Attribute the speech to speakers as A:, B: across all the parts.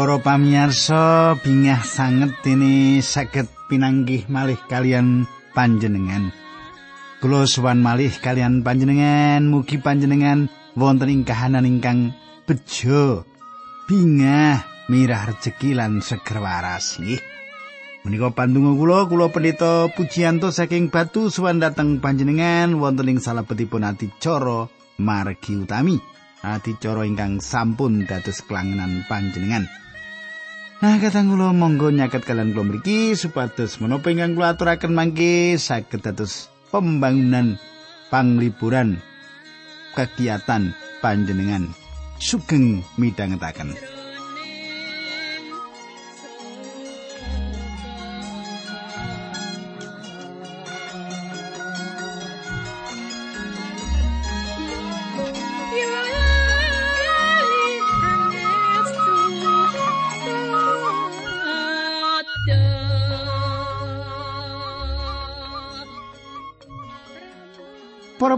A: Para pamirsa bingah sanget dene saged pinanggih malih kalian panjenengan. Kula suwan malih kalian panjenengan, mugi panjenengan wonten ing kahanan ingkang bejo, bingah, mirah rejeki lan seger waras nggih. Menika pandonga kula, kula pendeta Pujianto saking Batu suwan dateng panjenengan wonten ing salebetipun adicara margi utami. Adicara ingkang sampun dados kelangenan panjenengan. Nah, kadang kula monggo nyaket kalian kula mriki supados menapa ingkang kula aturaken mangke saged dados pembangunan panglipuran kegiatan panjenengan sugeng midhangetaken.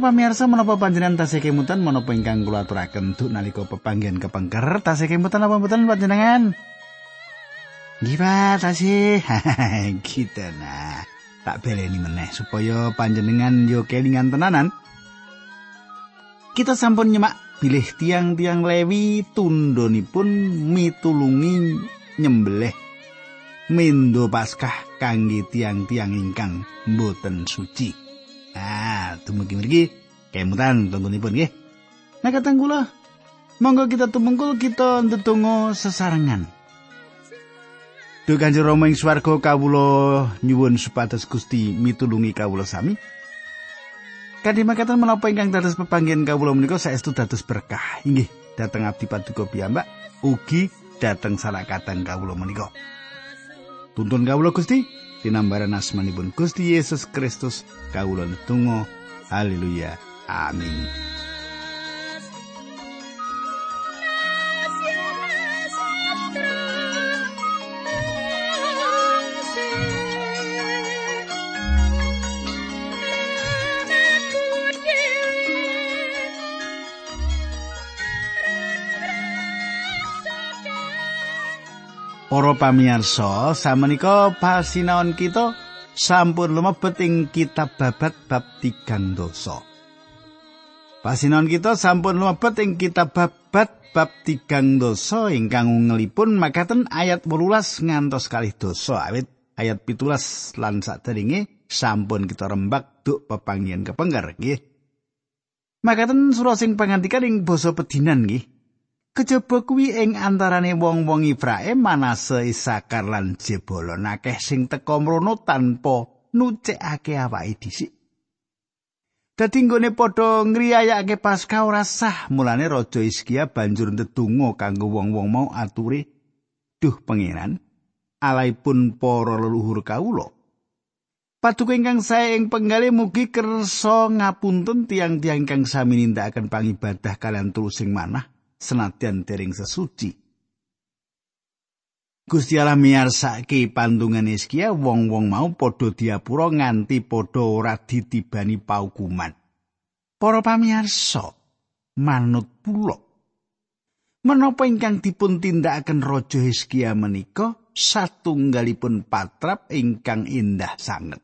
A: Pamirsa menapa panjenengan tasih kemutan menapa ingkang kula aturaken duk nalika pepanggihan kepengker tasih kemutan apa mboten panjenengan? Nggih Pak, tasih. gitu nah. Tak beleni meneh supaya panjenengan yo kelingan tenanan. Kita sampun nyemak bilih tiang-tiang Lewi tundonipun mitulungi nyembelih mendo Paskah kangge tiang-tiang ingkang mboten suci. Ah, dumugi mriki kemutan tunggunipun nggih. Nah katang kula, monggo kita tumungkul kita ndedonga sesarengan. Duh Kanjeng Rama ing swarga kawula nyuwun supados Gusti mitulungi kawula sami. Kanthi makaten menapa ingkang dados pepanggen kawula menika saestu dados berkah. Inggih, dhateng abdi paduka piyambak ugi dhateng salakatan kawula menika. Tuntun kawula Gusti, tinambaran asmanipun Gusti Yesus Kristus kawula netunggal haleluya. Amin Para pamirsa, samenika pasinaon kita sampun lumebet ing kitab babat bab tigang dosa. Pasinaon kita sampun lumebet ing kitab babat bab tigang dosa ingkang ngelipun makaten ayat 18 ngantos kalih dosa awit ayat pitulas lan saderinge sampun kita rembak duk pepanggihan kepengker nggih. Makaten surah sing pangandikan ing basa pedinan nggih. Kejaba kuwi ing antarane wong-wong Ibrahim Manase Isakar lan Jebulon akeh sing teka mrono tanpa nucekake awake dhisik. Dadi nggone padha ngriyayake Paskah ora sah, mulane Raja Iskia banjur ndedonga kanggo wong-wong mau ature, "Duh pangeran, alaipun para leluhur kawula, Paduka ingkang sae ing penggale mugi kersa ngapunten tiang-tiang ingkang sami nindakaken pangibadah kalian tulusing manah senadyan dering sesuci. Gusti Allah miyarsake pandungan Iskia wong-wong mau padha diapura nganti padha ora ditibani paukuman. Para pamirsa, manut pula. Menapa ingkang dipun tindakaken Raja Hizkia menika satunggalipun patrap ingkang indah sanget.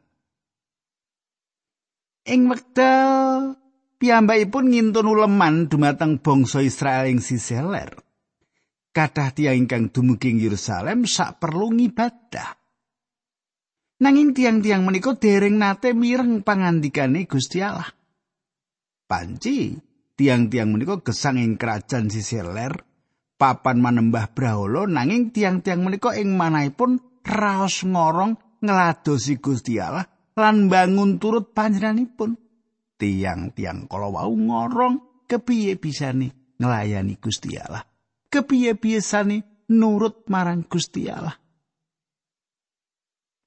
A: Ing wekdal piyambakipun ngintun uleman dumateng bangsa Israel ing sisih ler. Kathah tiyang ingkang dumugi Yerusalem sak perlu ngibadah. Nanging tiang-tiang menika dereng nate mireng pangandikane Gusti Allah. Panci, tiang-tiang menika gesang ing kerajaan sisih ler, papan manembah brahala nanging tiang-tiang menika ing manahipun raos ngorong ngladosi Gusti Allah lan bangun turut panjenenganipun. Tiang-tiang kala wau ngorong kepiye bisane nglayani Gusti Allah? Kepiye biasane nurut marang Gusti Allah?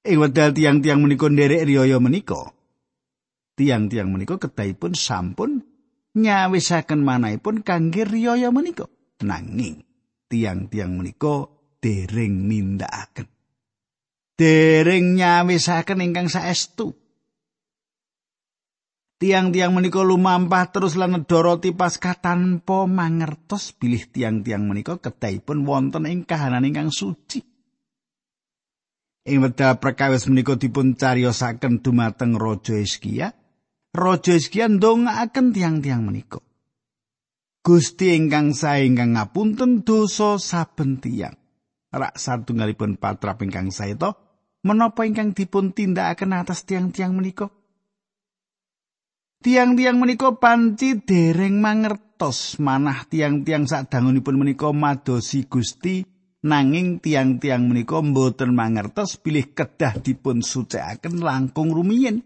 A: Ing wedal tiang-tiang menika nderek riyaya menika tiang-tiang menika kedahipun sampun nyawisaken manahipun kangge riyaya menika. Nanging tiang-tiang menika dereng nindakaken. Dereng nyawisaken ingkang saestu Tiang-tiang menika lumampah terus lan nedoroti pasca tanpa mangertos bilih tiang-tiang menika kedahipun wonten ing kahanan ingkang suci. Ing wekdal perkawis menika dipun cariyosaken dumateng Raja Hizkia. Raja Hizkia ndongaaken tiang-tiang menika. Gusti ingkang sae ingkang ngapunten dosa saben tiang. Rak satunggalipun patrap ingkang sae to menapa ingkang dipun tindakaken atas tiang-tiang menika? Tiang-tiang menika panci dereng mangertos manah tiang-tiang sadangunipun menika madosi Gusti nanging tiang-tiang menika mboten mangertos pilih kedah dipun sucikaken langkung rumiyin.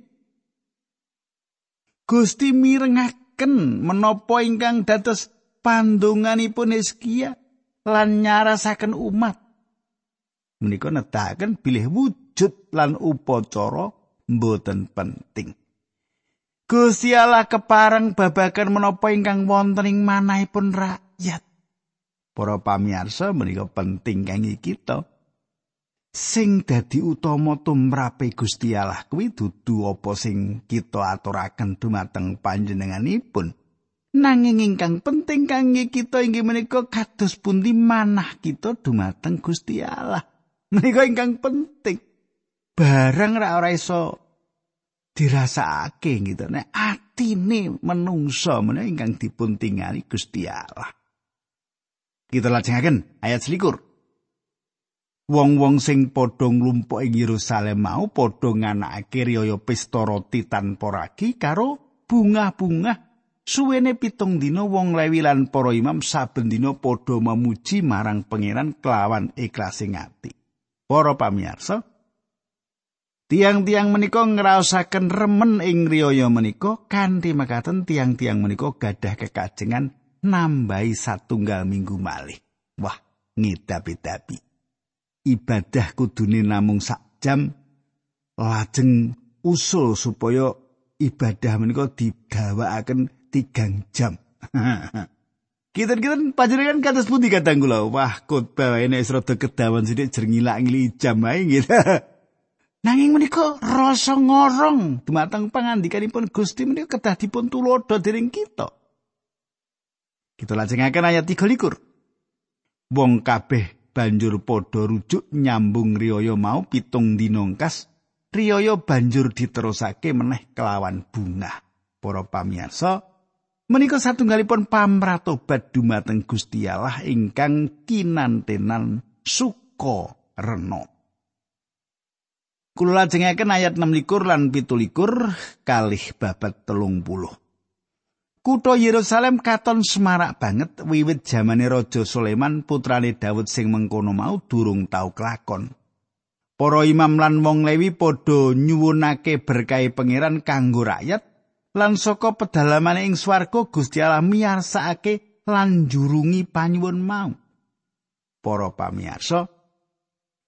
A: Gusti mirengaken menapa ingkang dados pandonganipun Hizkia lan nyarasaken umat. Menika nedahaken bilih wujud lan upacara mboten penting. Gusti Allah kepareng babagan menapa ingkang wonten ing manahipun rakyat. Para pamirsa menika penting kangge kita. Sing dadi utama tumrape Gusti Allah kuwi dudu apa sing kita aturaken dumateng panjenenganipun. Nanging ingkang penting kangge kita inggih menika kados pundi manah kita dumateng Gusti Allah. Menika ingkang penting. Barang ra ora iso dirasakake gitu nek atine menungso menawa ingkang dipun tingali Gusti Allah. Kita lajengaken ayat selikur. Wong-wong sing padha nglumpuk ing Yerusalem mau padha nganakake riyaya pesta roti tanpa ragi karo bunga-bunga. Suwene pitung dina wong Lewi lan para imam saben dina padha memuji marang pangeran kelawan ikhlas ati. Para pamirsa, Tiang-tiang menika ngraosaken remen ing riyaya menika kanthi makaten tiang-tiang menika gadah kekajengan nambahi satunggal minggu malih. Wah, ngidapi-dapi. Ibadah kudune namung sak jam lajeng usul supaya ibadah menika didawakaken tigang jam. Kita-kita panjenengan kados pundi kadang kula? Wah, khotbah wis rada kedawan sithik jrengilak-ngili jam ae gitu. Nanging menika rasa ngorong dumateng pangandikanipun Gusti menika kedah dipun tulodo dening kita. Kita lajengaken ayat 23. Wong kabeh banjur padha rujuk nyambung riyaya mau pitung dinongkas riyaya banjur diterusake meneh kelawan bunga. Para pamirsa, menika satunggalipun pamratobat dumateng Gusti Allah ingkang kinantenan suka rena. Kula lajengaken ayat 6 likur lan pitu likur kalih babat telung puluh. Kutha Yerusalem katon semarak banget wiwit jamane Raja Sulaiman putrane Daud sing mengkono mau durung tau kelakon. Para imam lan wong Lewi padha nyuwunake berkahi pangeran kanggo rakyat lan saka pedalamane ing swarga Gusti Allah miyarsakake lan jurungi panyuwun mau. Para pamirsa,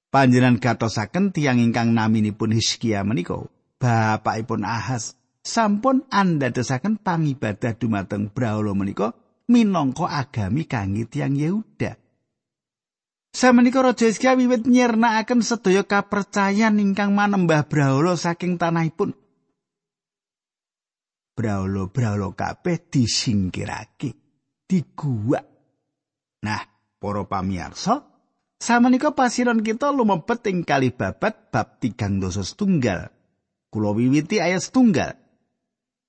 A: Panjenengan gatosaken tiang ingkang naminipun Hizkia menika, bapakipun Ahas sampun andadosaken pangibadah dumateng Brahala menika minangka agami kangge tiang Yehuda. Samenika Raja Hizkia wiwit nyirnakaken sedaya kapercayan ingkang manembah Brahala saking tanahipun. Brahala-brahala kabeh disingkirake, diguwak. Nah, para pamirsa, Samenika pasiran kita lumebet ing kali babat bab tigang dosa setunggal. Kulo wiwiti ayat setunggal.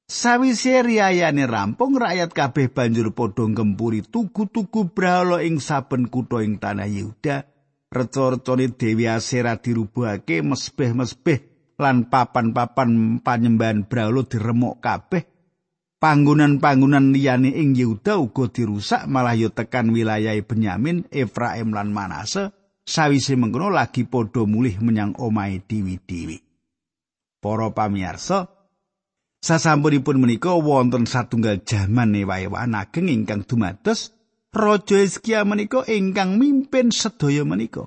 A: Sawise riyayane rampung rakyat kabeh banjur padha ngempuri tugu-tugu brahala ing saben kutha ing tanah Yehuda. Reca-recane Dewi Asera dirubuhake mesbeh-mesbeh lan papan-papan panyembahan brahala diremuk kabeh Panggonan-panggonan liyane ing Yehuda uga dirusak malah yo tekan wilayah Benyamin, Efraim lan Manase. Sawise mengkono lagi padha mulih menyang omahe dewi-dewi. Para pamirsa, sasampunipun menika wonten satunggal jaman ewa-ewan ageng ingkang dumados Raja Hizkia menika ingkang mimpin sedaya menika.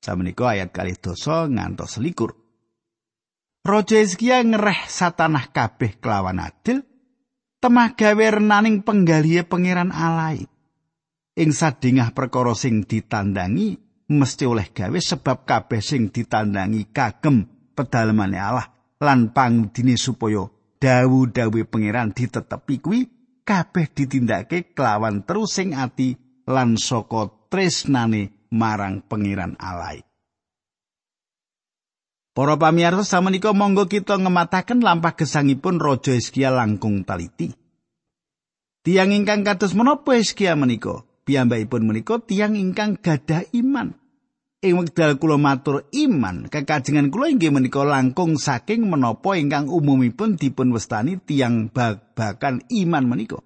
A: Samenika ayat kali dosa ngantos selikur. Raja Hizkia ngereh satanah kabeh kelawan adil, temah gawe renaning penggalihe pangeran alai. Ing sadingah perkara sing ditandangi mesti oleh gawe sebab kabeh sing ditandangi kagem pedalemane Allah lan pangdine supaya dawu-dawu pangeran ditetepi kuwi kabeh ditindakake kelawan terusing ati lan saka tresnane marang pangeran alai. Para pamirsa samenika monggo kita ngemataken lampah gesangipun Raja Hizkia langkung taliti. Tiang ingkang kados menapa Hizkia menika? Piyambakipun menika tiang ingkang gadah iman. Ing wekdal kula matur iman, kekajengan kula inggih menika langkung saking menapa ingkang umumipun dipun wastani tiang babakan iman menika.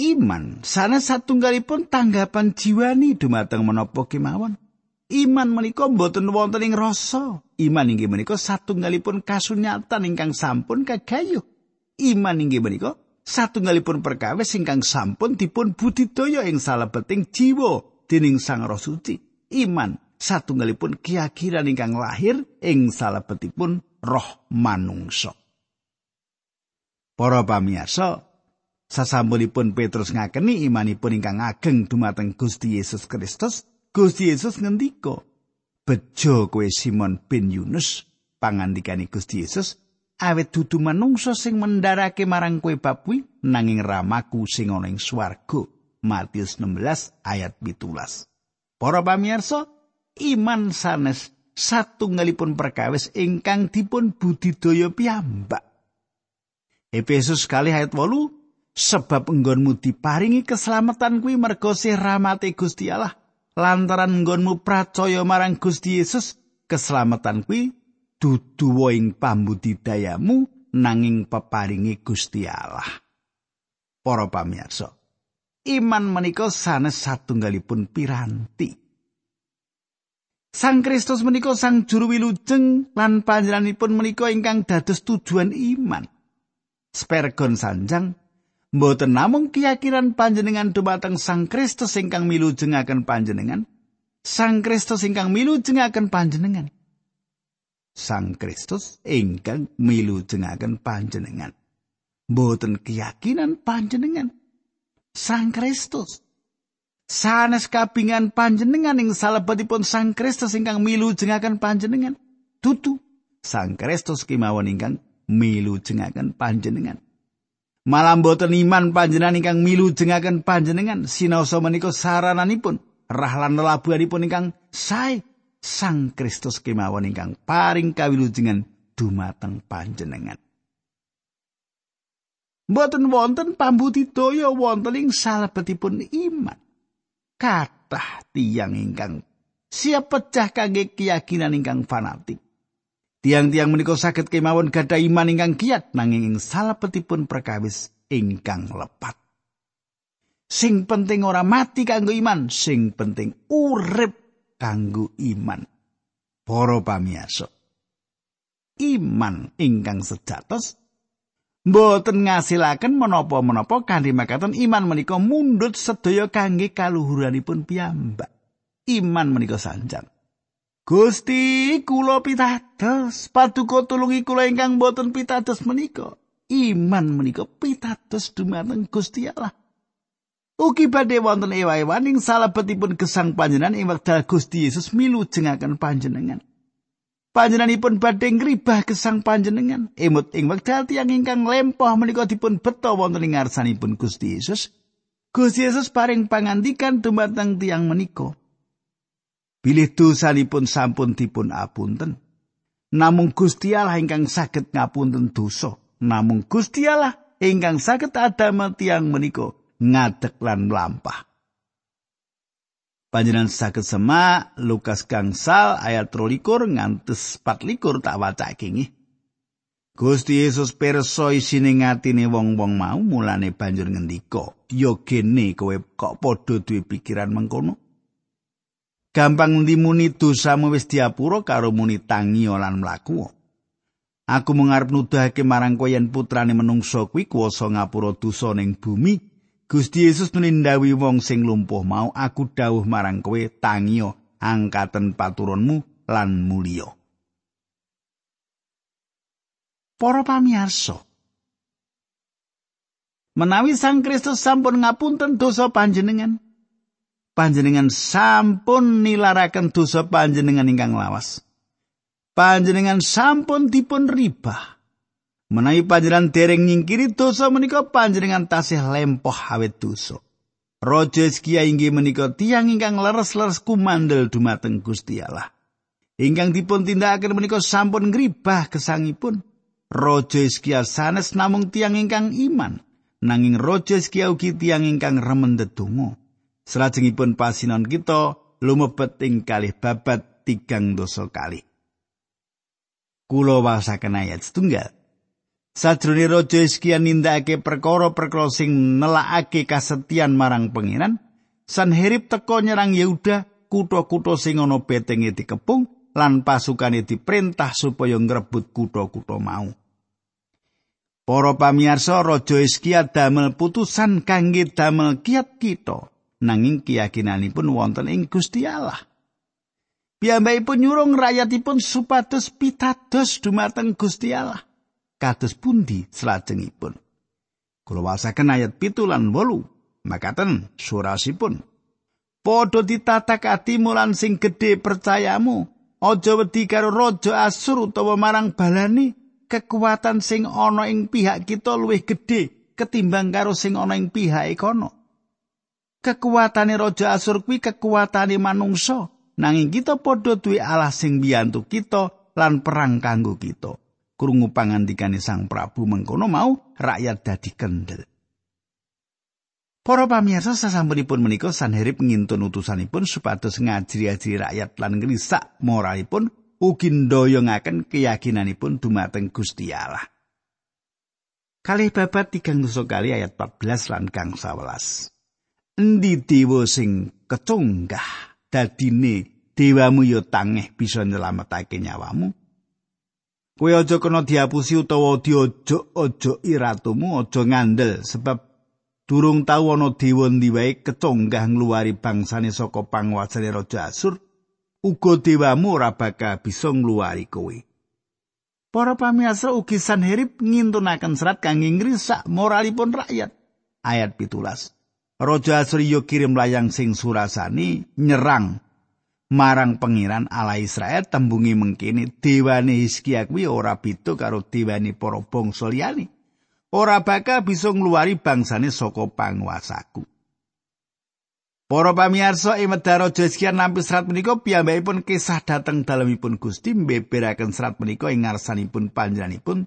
A: Iman sanes satunggalipun tanggapan jiwani dumateng menapa kemawon. Iman menika boten wonten ing rasa. Iman inggih menika satunggalipun kasunyatan ingkang sampun kagayuh. Iman inggih menika satunggalipun perkawis ingkang sampun dipun budidaya ing salebeting jiwa dening Sang Roh Suci. iman satunggalipun keyakinan ingkang lahir ing salebetipun roh manungsa. Para pamirsa, sasampunipun Petrus ngakeni imanipun ingkang ageng dumateng Gusti Yesus Kristus, Gusti Yesus ngendika, "Bejo kowe Simon bin Yunus, pangandikane Gusti Yesus, awet dudu manungsa sing mendarake marang kowe bab nanging ramaku sing ana ing swarga." Matius 16 ayat 17. Para pamirsa, iman sanes satunggalipun perkawis ingkang dipun budidaya piyambak. Efesus kali ayat 8 sebab enggonmu diparingi keselamatan kuwi merga sih rahmate Gusti Allah lantaran enggonmu percaya marang Gusti Yesus keselamatan kuwi dudu ing pambudidayamu nanging peparingi Gusti Allah. Para pamirsa, iman menika sanes satunggalipun piranti. Sang Kristus menika sang juru wilujeng lan panjenenganipun menika ingkang dados tujuan iman. Spergon sanjang mboten namung keyakinan panjenengan dumateng Sang Kristus ingkang milujengaken panjenengan, Sang Kristus ingkang milujengaken panjenengan. Sang Kristus ingkang milujengaken panjenengan. Mboten keyakinan panjenengan, Sang Kristus. Sanes kabingan panjenengan ing salebetipun Sang Kristus ingkang milu jengaken panjenengan. Tutu Sang Kristus kemawon ingkang milu jengaken panjenengan. Malam boten iman panjenengan ingkang milu jengaken panjenengan sinaosa menika sarananipun rahlan labuhanipun ingkang sae Sang Kristus kemawon ingkang paring kawilujengan dumateng panjenengan. Mboten wonten pambudidaya wonten ing salebetipun iman. Kathah tiyang ingkang siap pecah kangge keyakinan ingkang fanatik. Tiang-tiang menika saged kemawon gadah iman ingkang kiat nanging ing salebetipun perkawis ingkang lepat. Sing penting ora mati kanggo iman, sing penting urip kanggo iman. Para pamiyasa. Iman ingkang sejatos mboten ngasilaken menapa-menapa kanthi makaten iman menika mundut sedaya kangge kaluhuranipun piyambak. Iman menika sanjang. Gusti kula pitados, paduka tulungi kula ingkang boten pitados menika. Iman menika pitados dumateng Gusti Allah. Ugi badhe wonten ewa-ewan ing salebetipun gesang panjenengan ing wekdal Gusti Yesus milu jengaken panjenengan. panjenenganipun badhe ngribah gesang panjenengan emut ing wekdal tiyang ingkang lempoh menika dipun beto wonten ing ngarsanipun Gusti Yesus Gusti Yesus paring pangandikan dumateng tiyang menika bilih dosanipun sampun dipun apunten namung Gusti Allah ingkang saged ngapunten dosa namung Gusti Allah ingkang saged adamel tiyang menika ngadeg lan mlampah Panjenengan saged semak Lukas gangsal ayat 23 ngantos 24 tak wacake nggih. Gusti Yesus pirsa isine ngatine wong-wong mau mulane banjur ngendika, "Ya gene kowe kok padha duwe pikiran mengkono?" Gampang ndimuni dosamu wis diapura karo muni tangi lan mlaku. Aku mengarep nuduhake marang kowe yen putrane menungso kuwi kuwasa ngapura dosa ning bumi Gusti Yesus nunindawi wong sing lumpuh mau aku dawuh marang kowe tangiyo angkaten paturunmu lan mulya. Para pamirsa Menawi Sang Kristus sampun ngapunten dosa panjenengan panjenengan sampun nilaraken dosa panjenengan ingkang lawas panjenengan sampun dipun ribah Menawi panjenengan dereng nyingkiri dosa menika panjenengan tasih lempoh awet dosa. Raja Hizkia inggih menika tiyang ingkang leres-leres kumandel dumateng Gusti Allah. Ingkang dipun tindakaken menika sampun ngribah gesangipun. Raja Hizkia sanes namung tiyang ingkang iman. Nanging Raja Hizkia ugi tiyang ingkang remen ndedonga. Salajengipun pasinon kita lumebet ing kalih babat tigang dosa kali. Kulo wasaken ayat setunggal. Sajrone Raja Hizkia nindakake perkara-perkara sing nelakake kasetian marang pengiran, Sanherib teka nyerang Yehuda, kutha-kutha sing ana betenge dikepung lan pasukane diperintah supaya ngrebut kutha-kutha mau. Para pamirsa Raja Hizkia damel putusan kangge damel kiat kita nanging keyakinanipun wonten ing Gusti Allah. Piyambakipun nyurung rakyatipun supados pitados dumateng Gusti Allah. Kados pundi salajengipun? Kula wasaken ayat pitu lan wolu. Makaten surasipun. Podo ditatak ati mulan sing gedhe percayamu. Aja wedi karo raja Asur utawa marang balani. Kekuatan sing ana ing pihak kita luwih gedhe ketimbang karo sing ana ing pihak kono. Kekuatane raja Asur kuwi kekuatane manungsa. nanging kita padha duwe Allah sing biyantu kita lan perang kanggo kita. Krungu pangandikane Sang Prabu mengkono mau rakyat dadi kendel. Para pamirsa sasampunipun menika Sanherib ngintun utusanipun supados ngajri-ajri rakyat lan ngrisak moralipun ugi ndoyongaken keyakinanipun dumateng Gusti Allah. Kalih babat tigang dosa kali ayat 14 lan kang 11. Endi dewa sing kecunggah dadine dewamu ya tangeh bisa nyelametake nyawamu. Kowe aja kena diapusi utawa diojok-ojok iratumu aja ngandel sebab durung tau ana dewa ndi wae kecunggah ngluwari bangsane saka panguwasane Raja Asur, uga dewamu ora bakal bisa ngluwari kowe. Para pamirsa ugi Sanherib ngintunaken serat kangge ngrisak moralipun rakyat. Ayat pitulas. Raja Asriya kirim layang sing surasani nyerang marang pengiran ala Israel tembungi mengkini dewane Hizkia kuwi ora beda karo dewane para bangsa liyane. Ora bakal bisa ngluwari bangsane saka panguasaku. Para pamirsa ing medhar Raja Hizkia nampi serat menika piyambakipun kisah dhateng dalemipun Gusti mbeberaken serat menika ing ngarsanipun panjenenganipun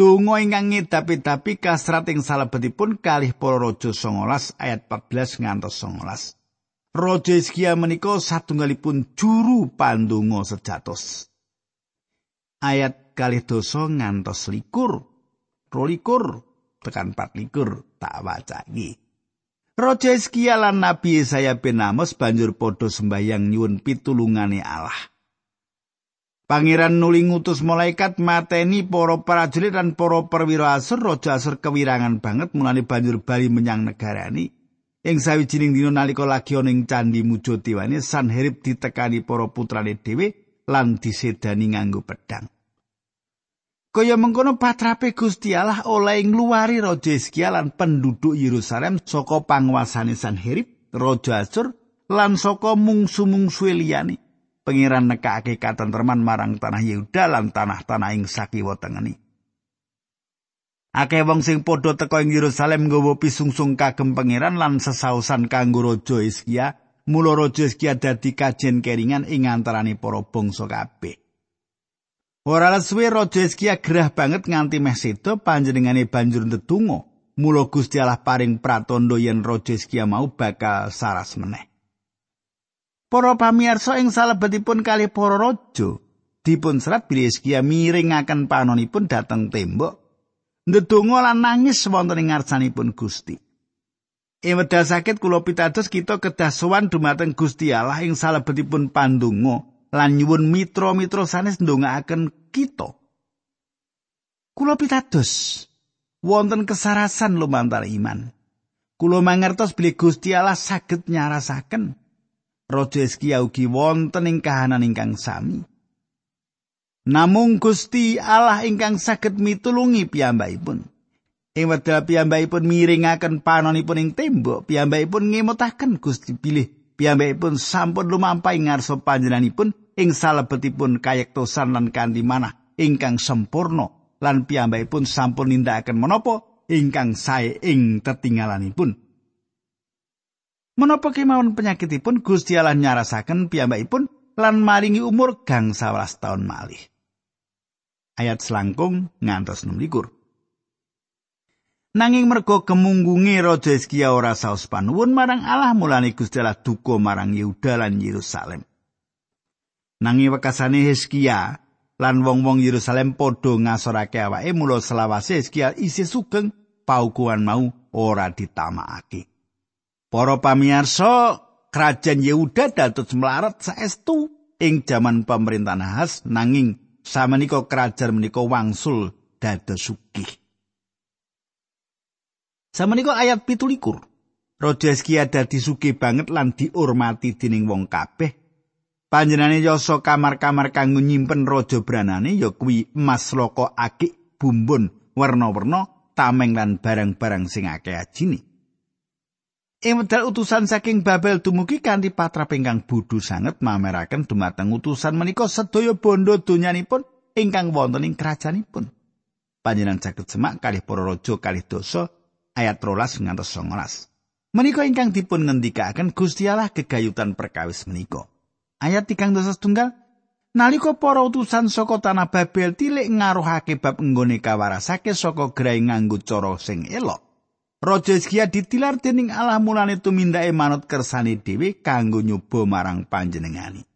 A: Donga ingkang ngedapi-dapi kasrat ing salebetipun kalih para raja 19 ayat 14 ngantos 19. Raja Hizkia menika satunggalipun juru pandonga sejatos. Ayat kalih dosa ngantos likur, rolikur, tekan pat likur, tak waca iki. Raja Hizkia lan Nabi Yesaya bin Amos banjur padha sembahyang nyuwun pitulungane Allah. Pangeran nuli ngutus malaikat mateni para prajurit lan para perwira Asur, Raja Asur kewirangan banget mulane banjur bali menyang negarani. Ing sawijining dina nalika lagi ana ing candi Mujatiwane, Sanherib ditekani para putrane dhewe lan disedani nganggo pedang. Kaya mengkono patrape Gusti Allah oleh ngluwari Raja Hizkia lan penduduk Yerusalem saka panguasane Sanherib, Raja Asur lan saka mungsu-mungsu liyane. Pengiran nekake katentreman marang tanah Yehuda lan tanah-tanah ing sakiwa tengeni. Akeh wong sing padha teka ing Yerusalem nggawa pisungsung kagem pangeran lan sesausan kanggo raja Hizkia, mula raja Hizkia dadi kajen keringan ing antaraning para bangsa kabeh. Ora suwe raja Hizkia gerah banget nganti meh sedo panjenengane banjur ndedonga, mula Gusti Allah paring pratandha yen raja Hizkia mau bakal saras meneh. Para pamirsa ing salebetipun kali para raja dipun serat bilih Hizkia miringaken panonipun dhateng tembok ndedonga lan nangis wonten ing ngarsanipun Gusti. Ing wedal sakit kula pitados kita kedah sowan dumateng Gusti Allah ing salebetipun pandonga lan nyuwun mitra-mitra sanes ndongaaken kita. Kula pitados wonten kesarasan lumantar iman. Kula mangertos bilih Gusti Allah saged nyarasaken Raja Hizkia ugi wonten ing kahanan ingkang sami. Namung Gusti Allah ingkang saged mitulungi piyambakipun. Ing wedal piyambakipun miringaken panonipun ing tembok, piyambakipun ngemutaken Gusti pilih piyambakipun sampun lumampah ing ngarsa panjenenganipun ing salebetipun kayektosan lan kanthi manah ingkang sempurna lan piyambakipun sampun nindakaken menapa ingkang sae ing tetinggalanipun. Menapa kemawon penyakitipun Gusti Allah nyarasaken piyambakipun lan maringi umur gang 11 tahun malih. Ayat selangkung ngantos 16. Nanging mergo kemunggunge Raja Hizkia ora saos panuwun marang Allah mulane Gusti Allah duka marang Yehuda lan Yerusalem. Nanging wekasane Hizkia lan wong-wong Yerusalem padha ngasorake awake mula selawase Hizkia isih sugeng paukuan mau ora ditamakake. Para pamirsa, kerajaan Yehuda dados melarat saestu ing jaman pemerintahan Ahas nanging samenika kerajaan menika wangsul dados sugih. Samenika ayat 17. Raja Hizkia dadi sugih banget lan diurmati dening wong kabeh. Panjenengane yasa kamar-kamar kanggo nyimpen raja branane ya kuwi emas loko akik bumbun werna-werna tameng lan barang-barang sing akeh ajine. Ing medal utusan saking Babel dumugi kanthi patrap ingkang bodho sanget mameraken dumateng utusan menika sedaya bondo donyanipun ingkang wonten ing kerajaanipun. Panjenengan saged semak kalih para raja kalih dosa ayat 13 ngantos 19. Menika ingkang dipun ngendikaken Gusti Allah gegayutan perkawis menika. Ayat 3 dosa setunggal Nalika para utusan saka tanah Babel tilik ngaruhake bab nggone kawarasake saka gerai nganggo cara sing elok. Raja Hizkia ditilar dening Allah mulane tumindake manut kersane dhewe kanggo nyoba marang panjenengani.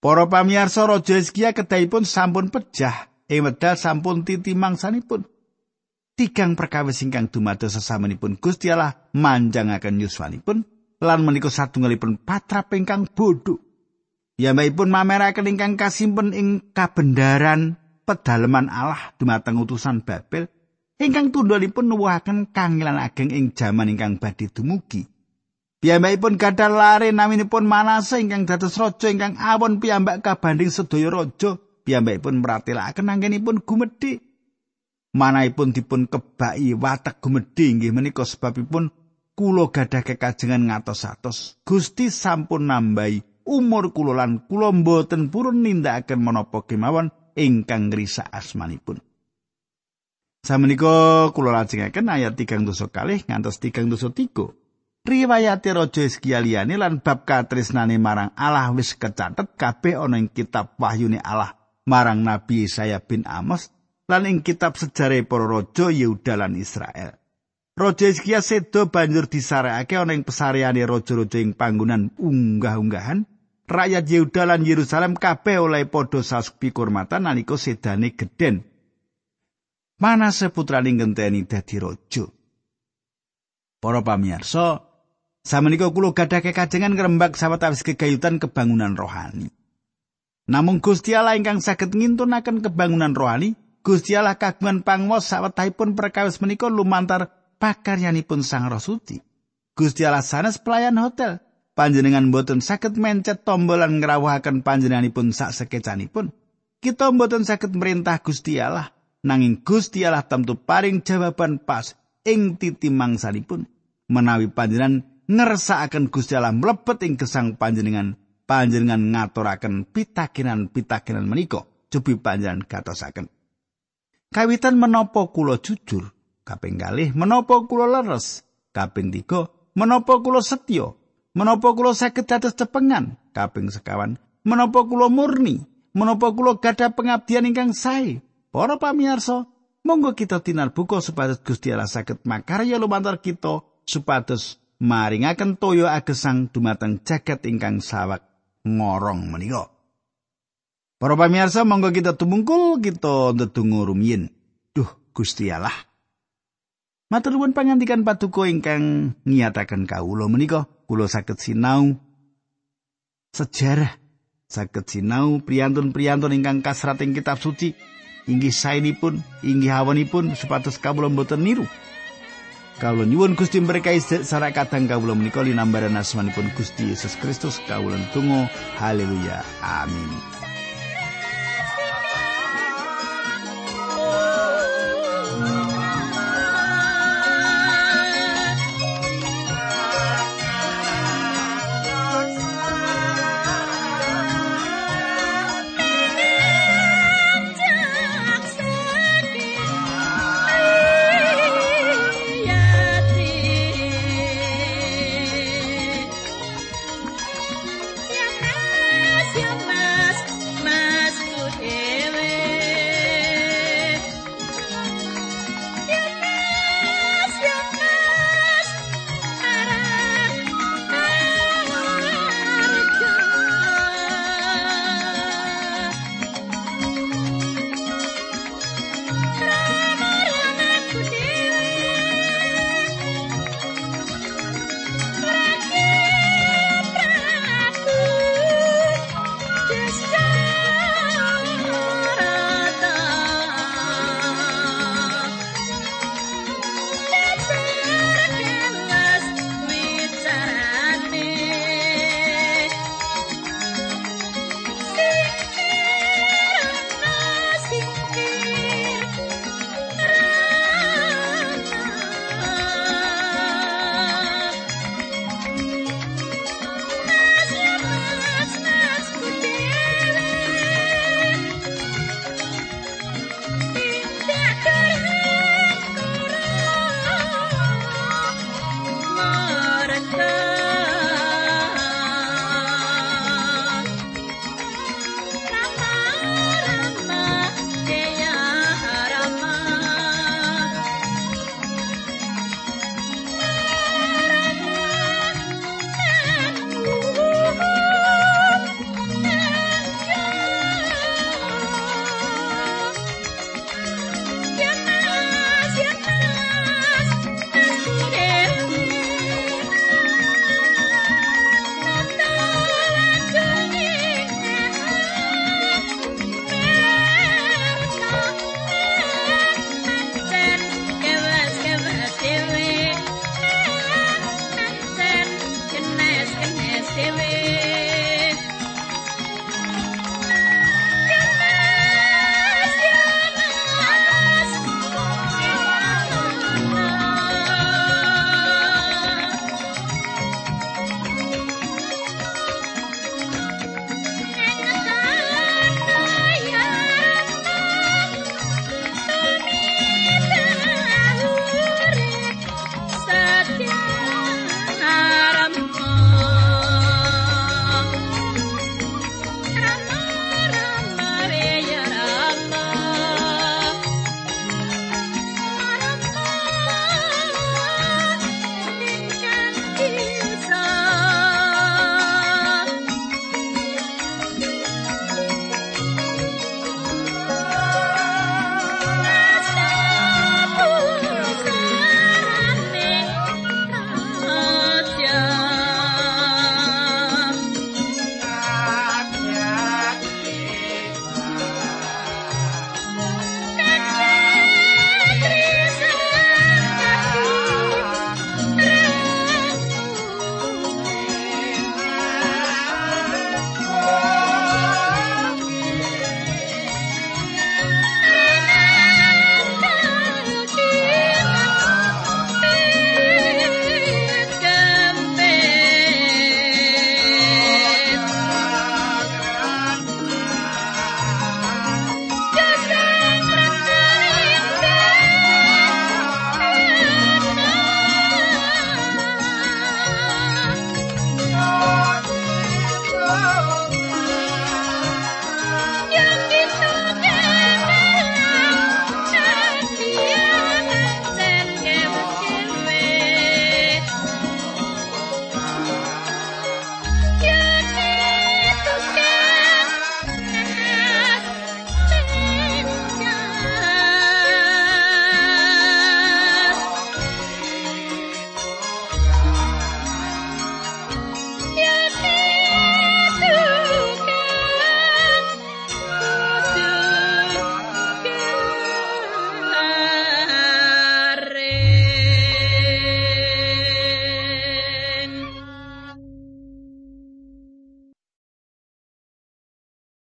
A: Para pamirsa Raja Hizkia kedahipun sampun pejah, ing wedal sampun titi mangsanipun. tigang perkawis ingkang dumados sesamanipun Gusti Allah manjangaken yuswanipun lan menika satunggalipun patra ingkang bodho. Ya pun mameraken ingkang kasimpen ing kabendaran pedaleman Allah dumateng utusan Babel ingkang tundhonipun nuwuhaken kangilan ageng ing jaman ingkang badhe dumugi. Piyambakipun gadah lare naminipun Manase ingkang dados raja ingkang awon piyambak kabanding sedaya raja. Piyambakipun meratelaken anggenipun gumedhe manahipun dipun kebaki watek gumedhe inggih menika sebabipun kula gadah kekajengan ngatos-atos Gusti sampun nambahi umur kula lan kula mboten purun nindakaken menapa kemawon ingkang ngrisa asmanipun Samenika kula lajengaken ayat 3 dosa kalih ngantos 3 dosa 3. Riwayat Raja Hizkia liyane lan bab katresnane marang Allah wis kecathet kabeh ana ing kitab Wahyune Allah marang Nabi Yesaya bin Amos lan ing kitab sejarah para raja Yehuda lan Israel. Raja Hizkia sedo banjur disarekake ana ing pesariane raja-raja ing panggonan unggah-unggahan. Rakyat Yehuda lan Yerusalem kabeh oleh padha sasupi kurmatan nalika sedane gedhen. Mana seputrane ngenteni dadi raja. Para pamirsa, samenika kula gadah kekajengan ngrembak sawetawis kegayutan kebangunan rohani. Namung Gusti Allah ingkang saged ngintunaken kebangunan rohani Gusti Allah kagungan pangwas sawetahipun perkawis menika lumantar pakaryanipun Sang Roh Suci. Gusti Allah sanes pelayan hotel. Panjenengan boten saged mencet tombol lan ngrawuhaken panjenenganipun sak sekecanipun. Kita boten saged merintah Gusti Allah, nanging Gusti Allah tentu paring jawaban pas ing titi mangsanipun. Menawi panjenengan ngersakaken Gusti Allah mlebet ing gesang panjenengan, panjenengan ngaturaken pitakinan-pitakinan menika, cobi panjenengan gatosaken. Kawitan menapa kula jujur, kaping kalih menapa kula leres, kaping tiga menapa kula setya, menapa kula saged dados cepengan, kaping sekawan menapa kula murni, menapa kula gadah pengabdian ingkang sae. Para pamirsa, monggo kita tinar buka supados Gusti Allah saged makarya lumantar kita supados maringaken toyo agesang dumateng jagat ingkang sawak ngorong menika. Para pamirsa monggo kita tumungkul kita ndedonga rumiyin. Duh Gusti Allah. Matur nuwun pangandikan patuko ingkang ngiyataken kawula menika kula saged sinau sejarah saged sinau priyantun-priyantun ingkang kasrat ing kitab suci inggih saenipun inggih hawanipun supados kawula mboten niru. Kawula nyuwun Gusti berkahi sareng kadang kawula menika linambaran asmanipun Gusti Yesus Kristus kawula tunggu haleluya. Amin